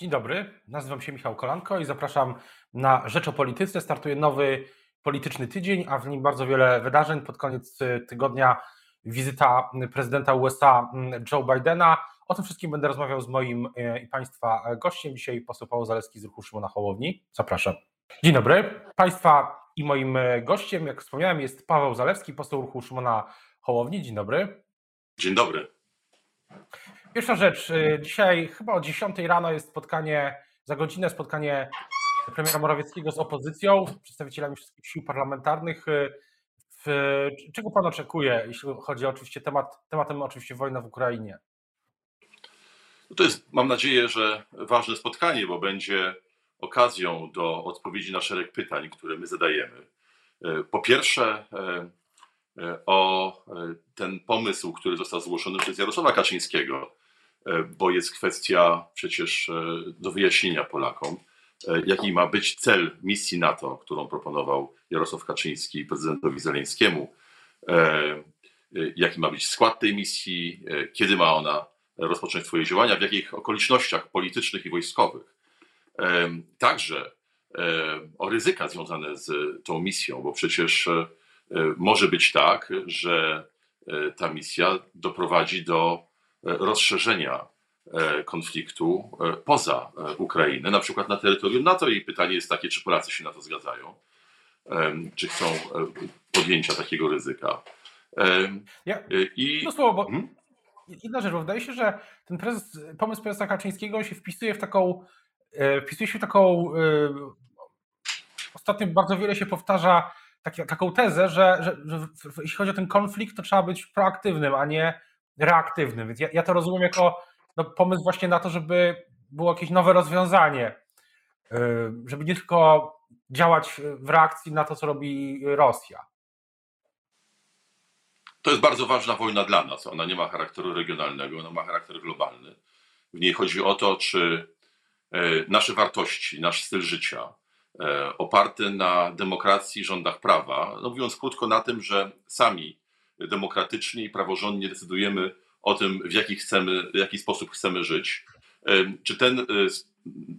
Dzień dobry, nazywam się Michał Kolanko i zapraszam na Rzecz o Polityce. Startuje nowy polityczny tydzień, a w nim bardzo wiele wydarzeń. Pod koniec tygodnia wizyta prezydenta USA mm, Joe Bidena. O tym wszystkim będę rozmawiał z moim e, i Państwa gościem. Dzisiaj poseł Paweł Zaleski z ruchu Szymona Hołowni. Zapraszam. Dzień dobry. Państwa i moim e, gościem, jak wspomniałem, jest Paweł Zalewski, poseł ruchu Szymona Hołowni. Dzień dobry. Dzień dobry. Pierwsza rzecz. Y, dzisiaj chyba o 10 rano jest spotkanie, za godzinę spotkanie premiera Morawieckiego z opozycją, przedstawicielami wszystkich sił parlamentarnych. Y, w, czego pan oczekuje, jeśli chodzi oczywiście temat, tematem oczywiście wojna w Ukrainie? No to jest, mam nadzieję, że ważne spotkanie, bo będzie okazją do odpowiedzi na szereg pytań, które my zadajemy. Y, po pierwsze, o ten pomysł, który został zgłoszony przez Jarosława Kaczyńskiego, bo jest kwestia przecież e, do wyjaśnienia Polakom, e, jaki ma być cel misji NATO, którą proponował Jarosław Kaczyński prezydentowi Zeleńskiemu, jaki ma być skład tej misji, kiedy ma ona rozpocząć swoje działania, w jakich okolicznościach politycznych i wojskowych. Także o ryzyka związane z tą misją, bo przecież może być tak, że ta misja doprowadzi do rozszerzenia e, konfliktu e, poza e, Ukrainę, na przykład na terytorium NATO. I pytanie jest takie, czy Polacy się na to zgadzają, czy chcą podjęcia takiego ryzyka. Ja, I, no słowo, bo hmm? inna rzecz, bo wydaje się, że ten prezes, pomysł prezesa Kaczyńskiego się wpisuje w taką, wpisuje się w taką, ostatnio bardzo wiele się powtarza taką tezę, że, że, że jeśli chodzi o ten konflikt, to trzeba być proaktywnym, a nie reaktywnym. Więc ja, ja to rozumiem jako no, pomysł właśnie na to, żeby było jakieś nowe rozwiązanie, y, żeby nie tylko działać w reakcji na to, co robi Rosja. To jest bardzo ważna wojna dla nas. Ona nie ma charakteru regionalnego, ona ma charakter globalny. W niej chodzi o to, czy e, nasze wartości, nasz styl życia, e, oparty na demokracji, rządach prawa, no mówiąc krótko na tym, że sami demokratycznie i praworządnie decydujemy o tym, w jaki, chcemy, w jaki sposób chcemy żyć. Czy ten e,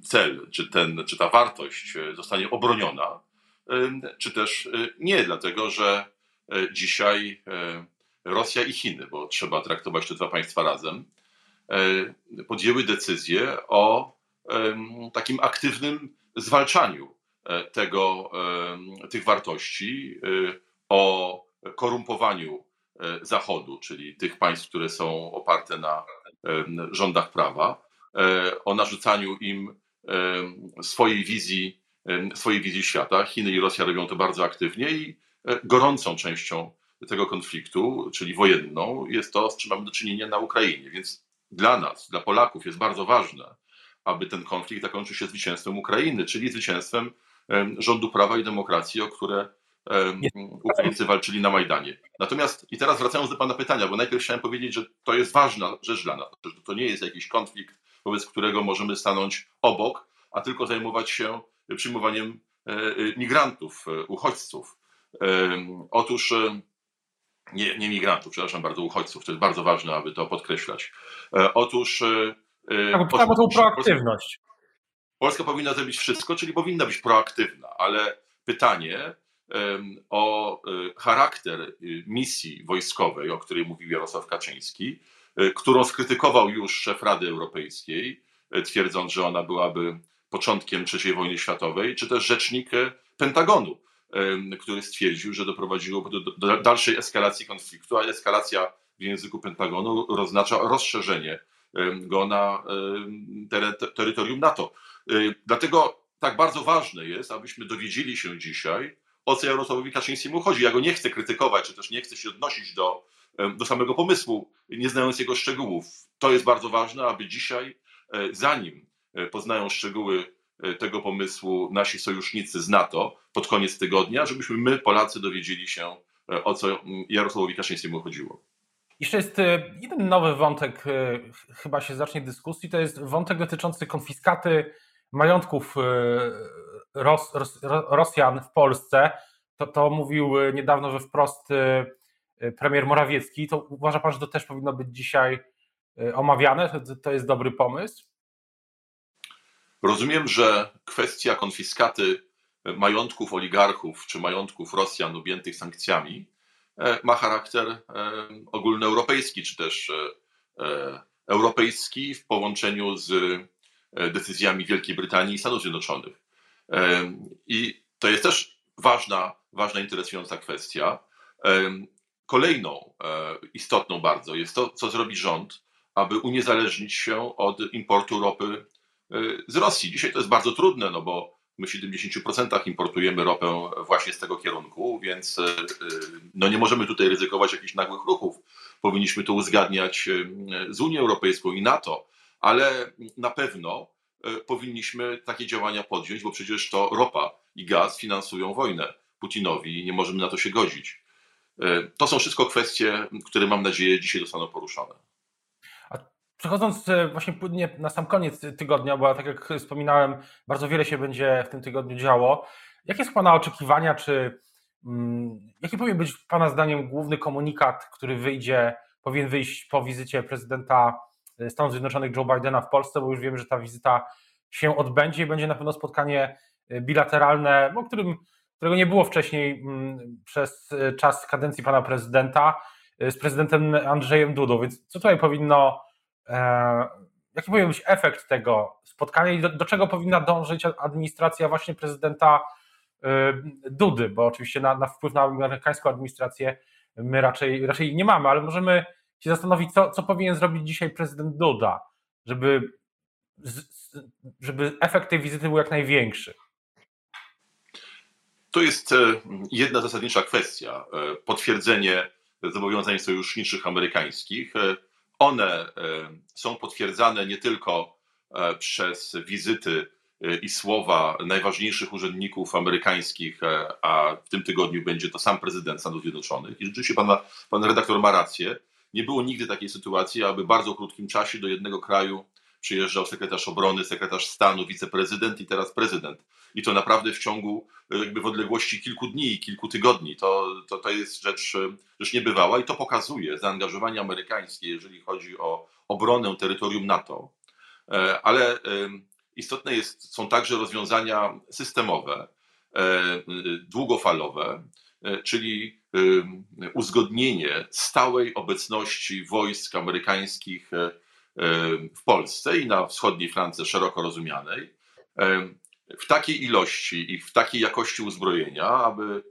cel, czy, ten, czy ta wartość e, zostanie obroniona, czy też e, nie, dlatego że dzisiaj Rosja i Chiny, bo trzeba traktować te dwa państwa razem, podjęły decyzję o takim aktywnym zwalczaniu tego, tych wartości, o korumpowaniu Zachodu, czyli tych państw, które są oparte na rządach prawa, e, o narzucaniu im swojej wizji, swojej wizji świata. Chiny i Rosja robią to bardzo aktywnie i e, gorącą częścią tego konfliktu, czyli wojenną, jest to, z czym mamy do czynienia na Ukrainie. Więc dla nas, dla Polaków jest bardzo ważne, aby ten konflikt zakończył się zwycięstwem Ukrainy, czyli zwycięstwem rządu prawa i demokracji, o które Ukraińcy walczyli na Majdanie. Natomiast, i teraz wracając do Pana pytania, bo najpierw chciałem powiedzieć, że to jest ważna rzecz dla nas, że to nie jest jakiś konflikt, wobec którego możemy stanąć obok, a tylko zajmować się przyjmowaniem e, e, migrantów, e, uchodźców. Otóż nie, nie migrantów, przepraszam bardzo, uchodźców, to jest bardzo ważne, aby to podkreślać. Otóż. Tak, o tą proaktywność. Polska, Polska powinna zrobić wszystko, czyli powinna być proaktywna, ale pytanie, o e, charakter y, misji wojskowej, o której mówił Jarosław Kaczyński, e, którą skrytykował już szef Rady Europejskiej, e, twierdząc, że ona byłaby początkiem III wojny światowej, czy też rzecznik Pentagonu, który stwierdził, że doprowadziło do, do dalszej eskalacji konfliktu, a eskalacja w języku Pentagonu oznacza rozszerzenie go na terytorium NATO. Dlatego tak bardzo ważne jest, abyśmy dowiedzieli się dzisiaj, o co Jarosławowi Kaczyńskiemu chodzi. Ja go nie chcę krytykować, czy też nie chcę się odnosić do, do samego pomysłu, nie znając jego szczegółów. To jest bardzo ważne, aby dzisiaj, e, zanim e, poznają szczegóły e, tego pomysłu nasi sojusznicy z NATO pod koniec tygodnia, żebyśmy my, Polacy, dowiedzieli się, o co Jarosławowi Kaczyńskiemu chodziło. Jeszcze jest jeden nowy wątek, chyba się zacznie dyskusji, to jest wątek dotyczący konfiskaty majątków Ros, Ros, Rosjan w Polsce, to, to mówił e, niedawno, że wprost e, e, premier Morawiecki. To uważa pan, że to też powinno być dzisiaj omawiane? To, to jest dobry pomysł? Rozumiem, że kwestia konfiskaty majątków oligarchów czy majątków Rosjan objętych sankcjami ma charakter ogólnoeuropejski, czy też europejski w połączeniu z decyzjami Wielkiej Brytanii i Stanów Zjednoczonych. I to jest też ważna, ważna interesująca kwestia. Kolejną e, istotną bardzo jest to, co zrobi rząd, aby uniezależnić się od importu ropy e, z Rosji. Dzisiaj to jest bardzo trudne, no bo my w 70% importujemy ropę właśnie z tego kierunku, więc e, no nie możemy tutaj ryzykować jakichś nagłych ruchów. Powinniśmy to uzgadniać z Unią Europejską i NATO, ale na pewno powinniśmy takie działania podjąć, bo przecież to ropa i gaz finansują wojnę Putinowi i nie możemy na to się godzić. E, to są wszystko kwestie, które mam nadzieję dzisiaj zostaną poruszone. A przechodząc e, właśnie płynnie na sam koniec tygodnia, bo tak jak wspominałem, bardzo wiele się będzie w tym tygodniu działo. Jakie są Pana oczekiwania, czy mm, jaki powinien być Pana zdaniem główny komunikat, który wyjdzie, powinien wyjść po wizycie prezydenta e, Stanów Zjednoczonych Joe Bidena w Polsce, bo już wiem, że ta wizyta się odbędzie i będzie na pewno spotkanie bilateralne, o którym którego nie było wcześniej mm, przez e, czas kadencji pana prezydenta e, z prezydentem Andrzejem Dudą. Więc co tutaj powinno, e, jaki powinien być efekt tego spotkania i do, do czego powinna dążyć administracja właśnie prezydenta Dudy, bo oczywiście na, na wpływ na amerykańską administrację my raczej, raczej nie mamy, ale możemy się zastanowić, co, co powinien zrobić dzisiaj prezydent Duda, żeby, żeby efekt tej wizyty był jak największy. To jest e, jedna zasadnicza kwestia. E, potwierdzenie zobowiązań sojuszniczych amerykańskich. E, one są potwierdzane nie tylko przez wizyty i słowa najważniejszych urzędników amerykańskich, a w tym tygodniu będzie to sam prezydent Stanów Zjednoczonych. I rzeczywiście pan, pan redaktor ma rację. Nie było nigdy takiej sytuacji, aby w bardzo krótkim czasie do jednego kraju przyjeżdżał sekretarz obrony, sekretarz stanu, wiceprezydent i teraz prezydent. I to naprawdę w ciągu, jakby w odległości kilku dni, kilku tygodni. To, to, to jest rzecz, rzecz niebywała i to pokazuje zaangażowanie amerykańskie, jeżeli chodzi o obronę terytorium NATO. E, ale istotne jest, są także rozwiązania systemowe, e, długofalowe, e, czyli uzgodnienie stałej obecności wojsk amerykańskich w Polsce i na wschodniej Francji szeroko rozumianej, w takiej ilości i w takiej jakości uzbrojenia, aby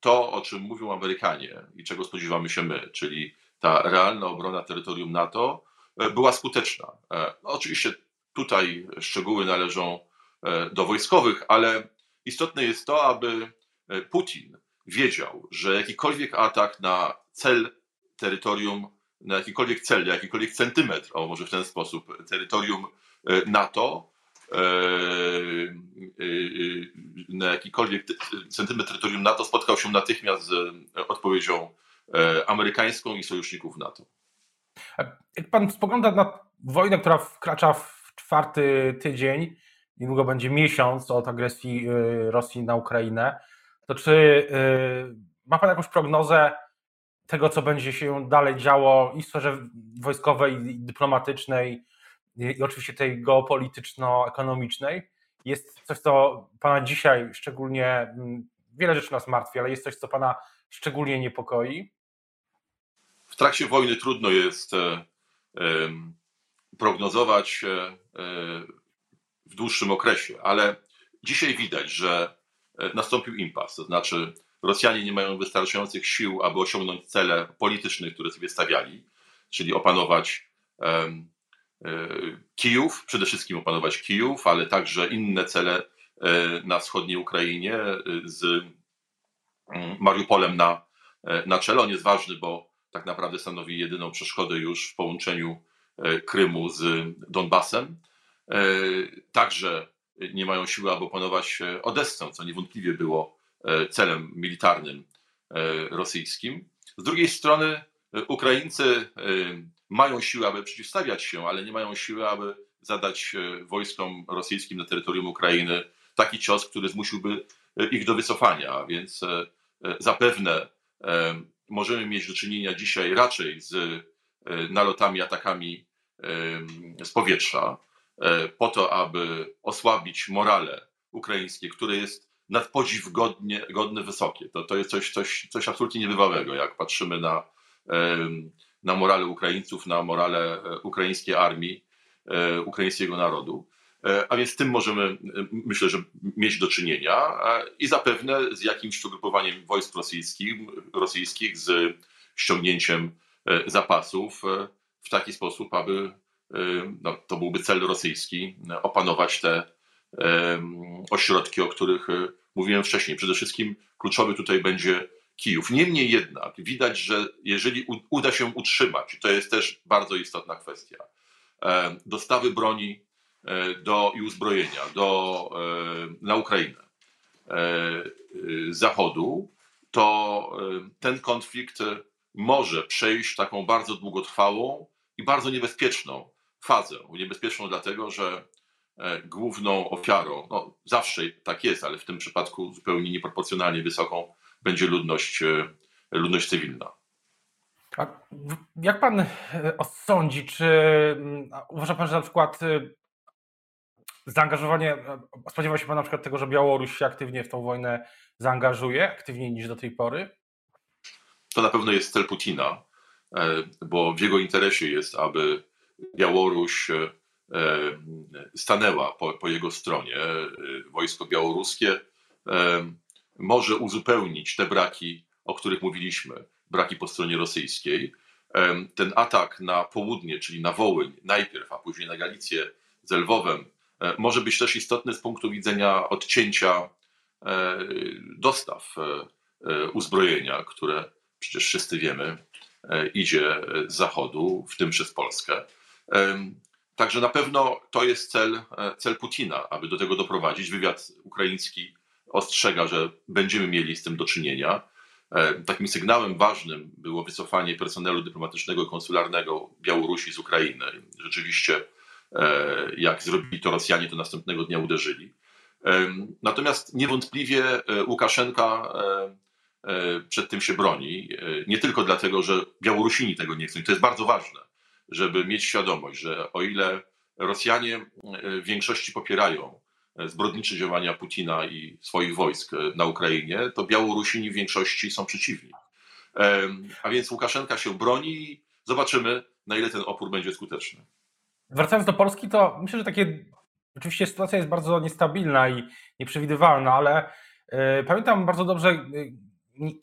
to, o czym mówią Amerykanie i czego spodziewamy się my, czyli ta realna obrona terytorium NATO, e, była skuteczna. E, oczywiście tutaj szczegóły należą e, do wojskowych, ale istotne jest to, aby Putin wiedział, że jakikolwiek atak na cel terytorium na jakikolwiek cel, na jakikolwiek centymetr, o może w ten sposób, terytorium e, NATO, e, e, na jakikolwiek centymetr terytorium NATO spotkał się natychmiast z odpowiedzią amerykańską i sojuszników NATO. Jak pan spogląda na wojnę, która wkracza w czwarty tydzień, niedługo będzie miesiąc od agresji Rosji na Ukrainę, to czy ma pan jakąś prognozę, tego, co będzie się dalej działo i w sferze wojskowej, i dyplomatycznej, i oczywiście tej geopolityczno-ekonomicznej, jest coś, co Pana dzisiaj szczególnie, mm, wiele rzeczy nas martwi, ale jest coś, co Pana szczególnie niepokoi? W trakcie wojny trudno jest e, prognozować e, e, w dłuższym okresie, ale dzisiaj widać, że nastąpił impas, to znaczy Rosjanie nie mają wystarczających sił, aby osiągnąć cele polityczne, które sobie stawiali, czyli opanować e, Kijów, przede wszystkim opanować Kijów, ale także inne cele e, na wschodniej Ukrainie e, z mm, Mariupolem na, na czele. On jest ważny, bo tak naprawdę stanowi jedyną przeszkodę już w połączeniu Krymu z Donbasem. Także nie mają siły, aby opanować Odessę, co niewątpliwie było E, celem militarnym e, rosyjskim. Z drugiej strony e, Ukraińcy mają siłę, aby przeciwstawiać się, ale nie mają siły, aby zadać wojskom rosyjskim na terytorium Ukrainy taki cios, który zmusiłby ich do wycofania. Więc zapewne możemy mieć do czynienia dzisiaj raczej z nalotami, atakami z powietrza. Po to, aby osłabić morale ukraińskie, które jest nad podziw godnie, godne wysokie. To, to jest coś, coś, coś absolutnie niebywałego, jak patrzymy na, na morale Ukraińców, na morale ukraińskiej armii, ukraińskiego narodu. A więc z tym możemy, myślę, że mieć do czynienia i zapewne z jakimś ugrupowaniem wojsk rosyjskich, rosyjskich z ściągnięciem zapasów w taki sposób, aby no, to byłby cel rosyjski, opanować te ośrodki, o których e, mówiłem wcześniej. Przede wszystkim kluczowy tutaj będzie Kijów. Niemniej jednak widać, że jeżeli uda się utrzymać, to jest też bardzo istotna kwestia, dostawy broni e, do, i uzbrojenia do, e, na Ukrainę Zachodu, to ten konflikt może przejść taką bardzo długotrwałą i bardzo niebezpieczną fazę. Niebezpieczną dlatego, że e, główną ofiarą, no zawsze tak jest, ale w tym przypadku zupełnie nieproporcjonalnie wysoką, będzie ludność, e, ludność cywilna. A jak pan e, osądzi, czy mm, uważa pan, że na przykład zaangażowanie, spodziewa się pan na przykład tego, że Białoruś się aktywnie w tą wojnę zaangażuje, aktywniej niż do tej pory? To na pewno jest cel Putina, bo w jego interesie jest, aby Białoruś e, e, stanęła po, po jego stronie. E, wojsko białoruskie może uzupełnić te braki, o których mówiliśmy, braki po stronie rosyjskiej. Ten atak na południe, czyli na Wołyń najpierw, a później na Galicję z Lwowem, może być też istotny z punktu widzenia odcięcia dostaw uzbrojenia, które przecież wszyscy wiemy, idzie z zachodu, w tym przez Polskę. Także na pewno to jest cel, e, cel Putina, aby do tego doprowadzić. Wywiad ukraiński ostrzega, że będziemy mieli z tym do czynienia. E, takim sygnałem ważnym było wycofanie personelu dyplomatycznego i konsularnego Białorusi z Ukrainy. Rzeczywiście, e, jak zrobili to Rosjanie, to następnego dnia uderzyli. Natomiast niewątpliwie Łukaszenka przed tym się broni. Nie tylko dlatego, że Białorusini tego nie chcą, i to jest bardzo ważne żeby mieć świadomość, że o ile Rosjanie e, w większości popierają e, zbrodnicze działania Putina i swoich wojsk e, na Ukrainie, to Białorusini w większości są przeciwni. A więc Łukaszenka się broni i zobaczymy, na ile ten opór będzie skuteczny. Wracając do Polski, to myślę, że takie. Oczywiście sytuacja jest bardzo niestabilna i nieprzewidywalna, ale pamiętam bardzo dobrze,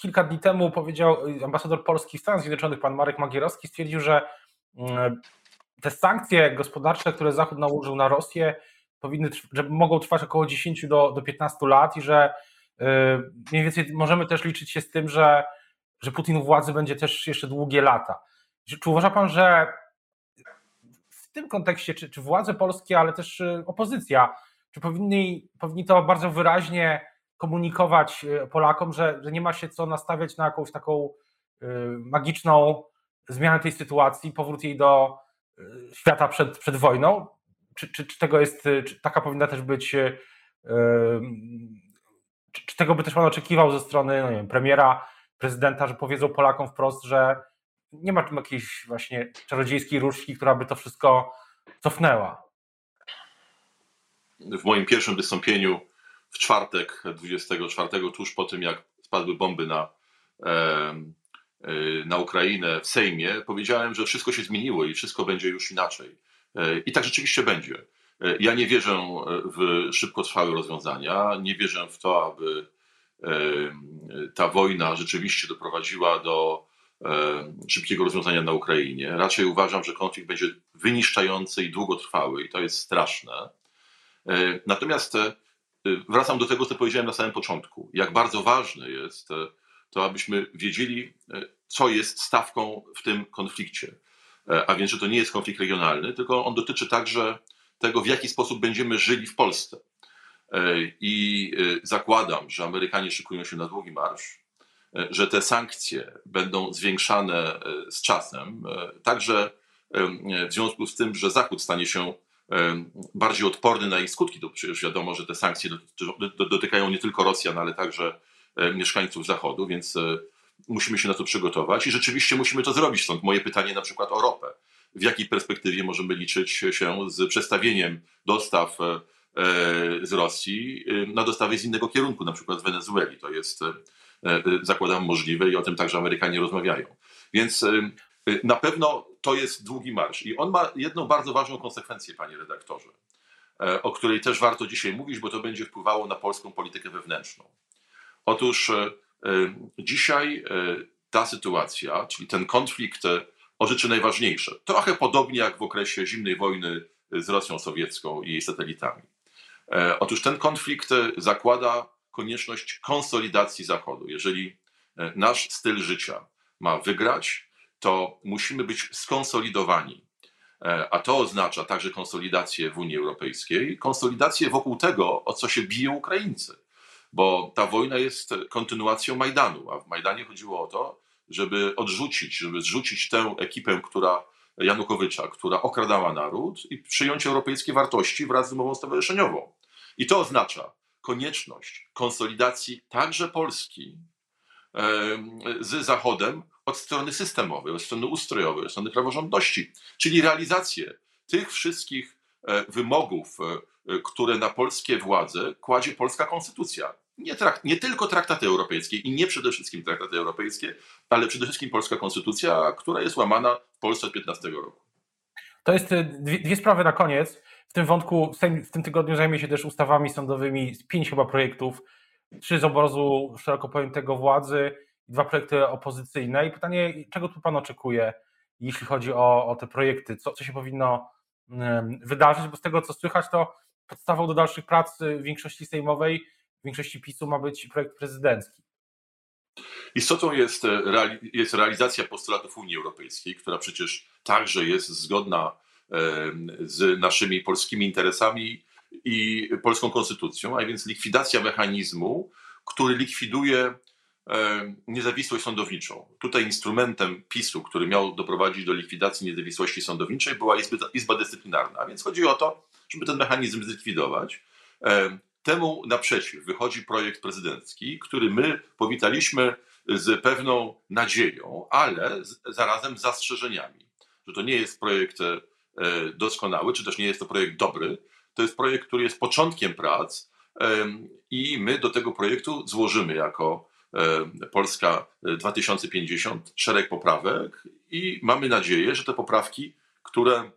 kilka dni temu powiedział ambasador Polski w Stanach Zjednoczonych, pan Marek Magierowski, stwierdził, że te sankcje gospodarcze, które Zachód nałożył na Rosję, powinny, że mogą trwać około 10 do, do 15 lat i że y, mniej więcej możemy też liczyć się z tym, że, że Putin u władzy będzie też jeszcze długie lata. Czy uważa pan, że w tym kontekście, czy, czy władze polskie, ale też y, opozycja, czy powinni, powinni to bardzo wyraźnie komunikować y, Polakom, że, że nie ma się co nastawiać na jakąś taką magiczną zmianę tej sytuacji, powrót jej do e, świata przed, przed wojną? Czy, czy, czy tego jest, e, czy taka powinna też być, e, czy, czy tego by też Pan oczekiwał ze strony no wiem, premiera, prezydenta, że powiedzą Polakom wprost, że nie ma jakiejś właśnie czarodziejskiej różdżki, która by to wszystko cofnęła? W moim pierwszym wystąpieniu w czwartek 24, tuż po tym jak spadły bomby na Y, na Ukrainę w Sejmie, powiedziałem, że wszystko się zmieniło i wszystko będzie już inaczej. Y, I tak rzeczywiście będzie. Y, ja nie wierzę w szybkotrwałe rozwiązania, nie wierzę w to, aby ta wojna rzeczywiście doprowadziła do szybkiego rozwiązania na Ukrainie. Raczej uważam, że konflikt będzie wyniszczający i długotrwały, i to jest straszne. Natomiast wracam do tego, co powiedziałem na samym początku. Jak bardzo ważne jest to abyśmy wiedzieli, e, co jest stawką w tym konflikcie. E, a więc, że to nie jest konflikt regionalny, tylko on dotyczy także tego, w jaki sposób będziemy żyli w Polsce. E, I zakładam, że Amerykanie szykują się na długi marsz, że te sankcje będą zwiększane z czasem, także w związku z tym, że Zachód stanie się bardziej odporny na ich skutki. To przecież wiadomo, że te sankcje dotykają nie tylko Rosjan, ale także mieszkańców Zachodu, więc e, musimy się na to przygotować i rzeczywiście musimy to zrobić. Stąd moje pytanie na przykład o ropę. w jakiej perspektywie możemy liczyć się z przestawieniem dostaw z Rosji na dostawy z innego kierunku, na przykład z Wenezueli. To jest, zakładam, możliwe i o tym także Amerykanie rozmawiają. Więc na pewno to jest długi marsz. I on ma jedną bardzo ważną konsekwencję, panie redaktorze, o której też warto dzisiaj mówić, bo to będzie wpływało na polską politykę wewnętrzną. Otóż dzisiaj ta sytuacja, czyli ten konflikt o rzeczy najważniejsze, trochę podobnie jak w okresie zimnej wojny z Rosją sowiecką i jej satelitami. E, otóż ten konflikt zakłada konieczność konsolidacji Zachodu. Jeżeli e, nasz styl życia ma wygrać, to musimy być skonsolidowani. E, a to oznacza także konsolidację w Unii Europejskiej, konsolidację wokół tego, o co się biją Ukraińcy. Bo ta wojna jest kontynuacją Majdanu, a w Majdanie chodziło o to, żeby odrzucić, żeby zrzucić tę ekipę, która Janukowycza, która okradała naród i przyjąć europejskie wartości wraz z umową stowarzyszeniową. I to oznacza konieczność konsolidacji także Polski z Zachodem od strony systemowej, od strony ustrojowej, od strony praworządności, czyli realizację tych wszystkich e, wymogów, e, które na polskie władze kładzie polska konstytucja nie, trakt, nie tylko traktaty europejskie i nie przede wszystkim traktaty europejskie, ale przede wszystkim polska konstytucja, która jest łamana w Polsce od 15 roku. To jest y, dwie, dwie sprawy na koniec. W tym wątku, w tym tygodniu zajmie się też ustawami sądowymi, pięć chyba projektów, trzy z obozu szeroko pojętego władzy, dwa projekty opozycyjne. I pytanie, czego tu Pan oczekuje, jeśli chodzi o, o te projekty? Co, co się powinno wydarzyć? Bo z tego, co słychać, to podstawą do dalszych prac w większości sejmowej większości PiSu ma być projekt prezydencki. Istotą jest, e, jest realizacja postulatów Unii Europejskiej, która przecież także jest zgodna e, z naszymi polskimi interesami i polską konstytucją, a więc likwidacja mechanizmu, który likwiduje e, niezawisłość sądowniczą. Tutaj instrumentem PiSu, który miał doprowadzić do likwidacji niezawisłości sądowniczej, była Izba, Izba Dyscyplinarna. A więc chodzi o to, żeby ten mechanizm zlikwidować. Temu naprzeciw wychodzi projekt prezydencki, który my powitaliśmy z pewną nadzieją, ale zarazem zastrzeżeniami, że to nie jest projekt e, doskonały, czy też nie jest to projekt dobry. To jest projekt, który jest początkiem prac i my do tego projektu złożymy jako Polska 2050 szereg poprawek i mamy nadzieję, że te poprawki, które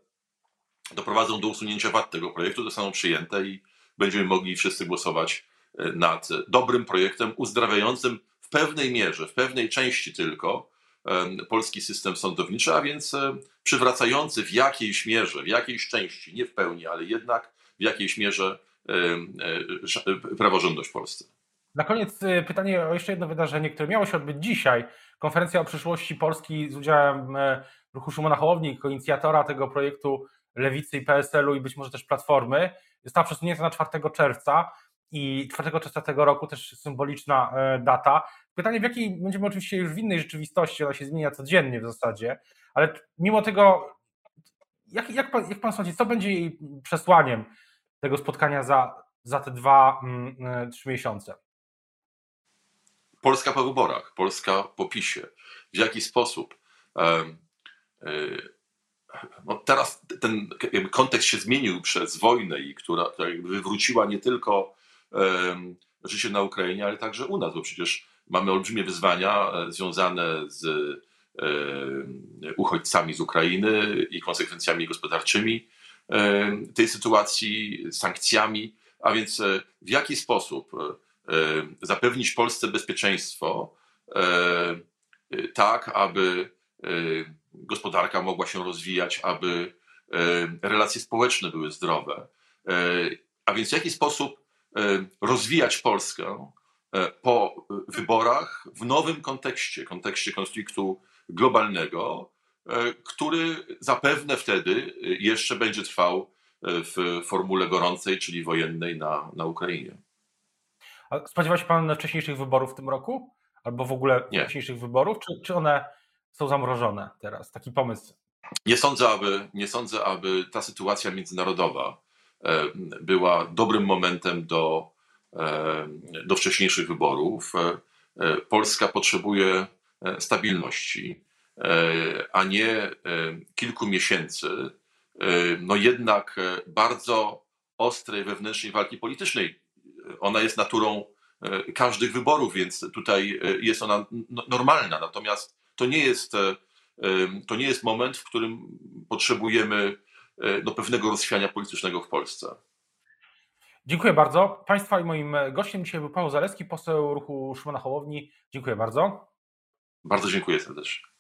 doprowadzą do usunięcia wad tego projektu, zostaną przyjęte i będziemy mogli wszyscy głosować e, nad dobrym projektem uzdrawiającym w pewnej mierze, w pewnej części tylko polski system sądowniczy, a więc e, przywracający w jakiejś mierze, w jakiejś części, nie w pełni, ale jednak w jakiejś mierze e, praworządność w Polsce. Na koniec pytanie o jeszcze jedno wydarzenie, które miało się odbyć dzisiaj. Konferencja o przyszłości Polski z udziałem ruchu Szymona Hołowni, inicjatora tego projektu Lewicy i PSL-u i być może też Platformy została przesunięta na 4 czerwca i 4 czerwca tego roku też symboliczna e, data. Pytanie, w jakiej będziemy oczywiście już w innej rzeczywistości, ona się zmienia codziennie w zasadzie, ale mimo tego, jak, jak, pan, jak pan sądzi, co będzie jej przesłaniem tego spotkania za, za te dwa, mm, e, trzy miesiące? Polska po wyborach, Polska po PiSie. W jaki sposób? No teraz ten kontekst się zmienił przez wojnę i która, która wywróciła nie tylko um, życie na Ukrainie, ale także u nas, bo przecież mamy olbrzymie wyzwania e, związane z uchodźcami z Ukrainy i konsekwencjami gospodarczymi tej sytuacji, sankcjami, a więc e, w jaki sposób zapewnić Polsce bezpieczeństwo tak, aby gospodarka mogła się rozwijać, aby e, relacje społeczne były zdrowe. E, a więc w jaki sposób rozwijać Polskę po wyborach w nowym kontekście, kontekście konfliktu globalnego, który zapewne wtedy jeszcze będzie trwał w formule gorącej, czyli wojennej na, na Ukrainie. A spodziewa się Pan wcześniejszych wyborów w tym roku? Albo w ogóle Nie. wcześniejszych wyborów? Czy, czy one są zamrożone teraz? Taki pomysł. Nie sądzę, aby, nie sądzę, aby ta sytuacja międzynarodowa e, była dobrym momentem do, e, do wcześniejszych wyborów. E, Polska potrzebuje stabilności. a nie kilku miesięcy, no jednak bardzo ostrej wewnętrznej walki politycznej. Ona jest naturą każdych wyborów, więc tutaj jest ona normalna. Natomiast to nie jest, to nie jest moment, w którym potrzebujemy no, pewnego rozchwiania politycznego w Polsce. Dziękuję bardzo. Państwa i moim gościem dzisiaj był Paweł Zaleski, poseł ruchu Szymona Hołowni. Dziękuję bardzo. Bardzo dziękuję serdecznie.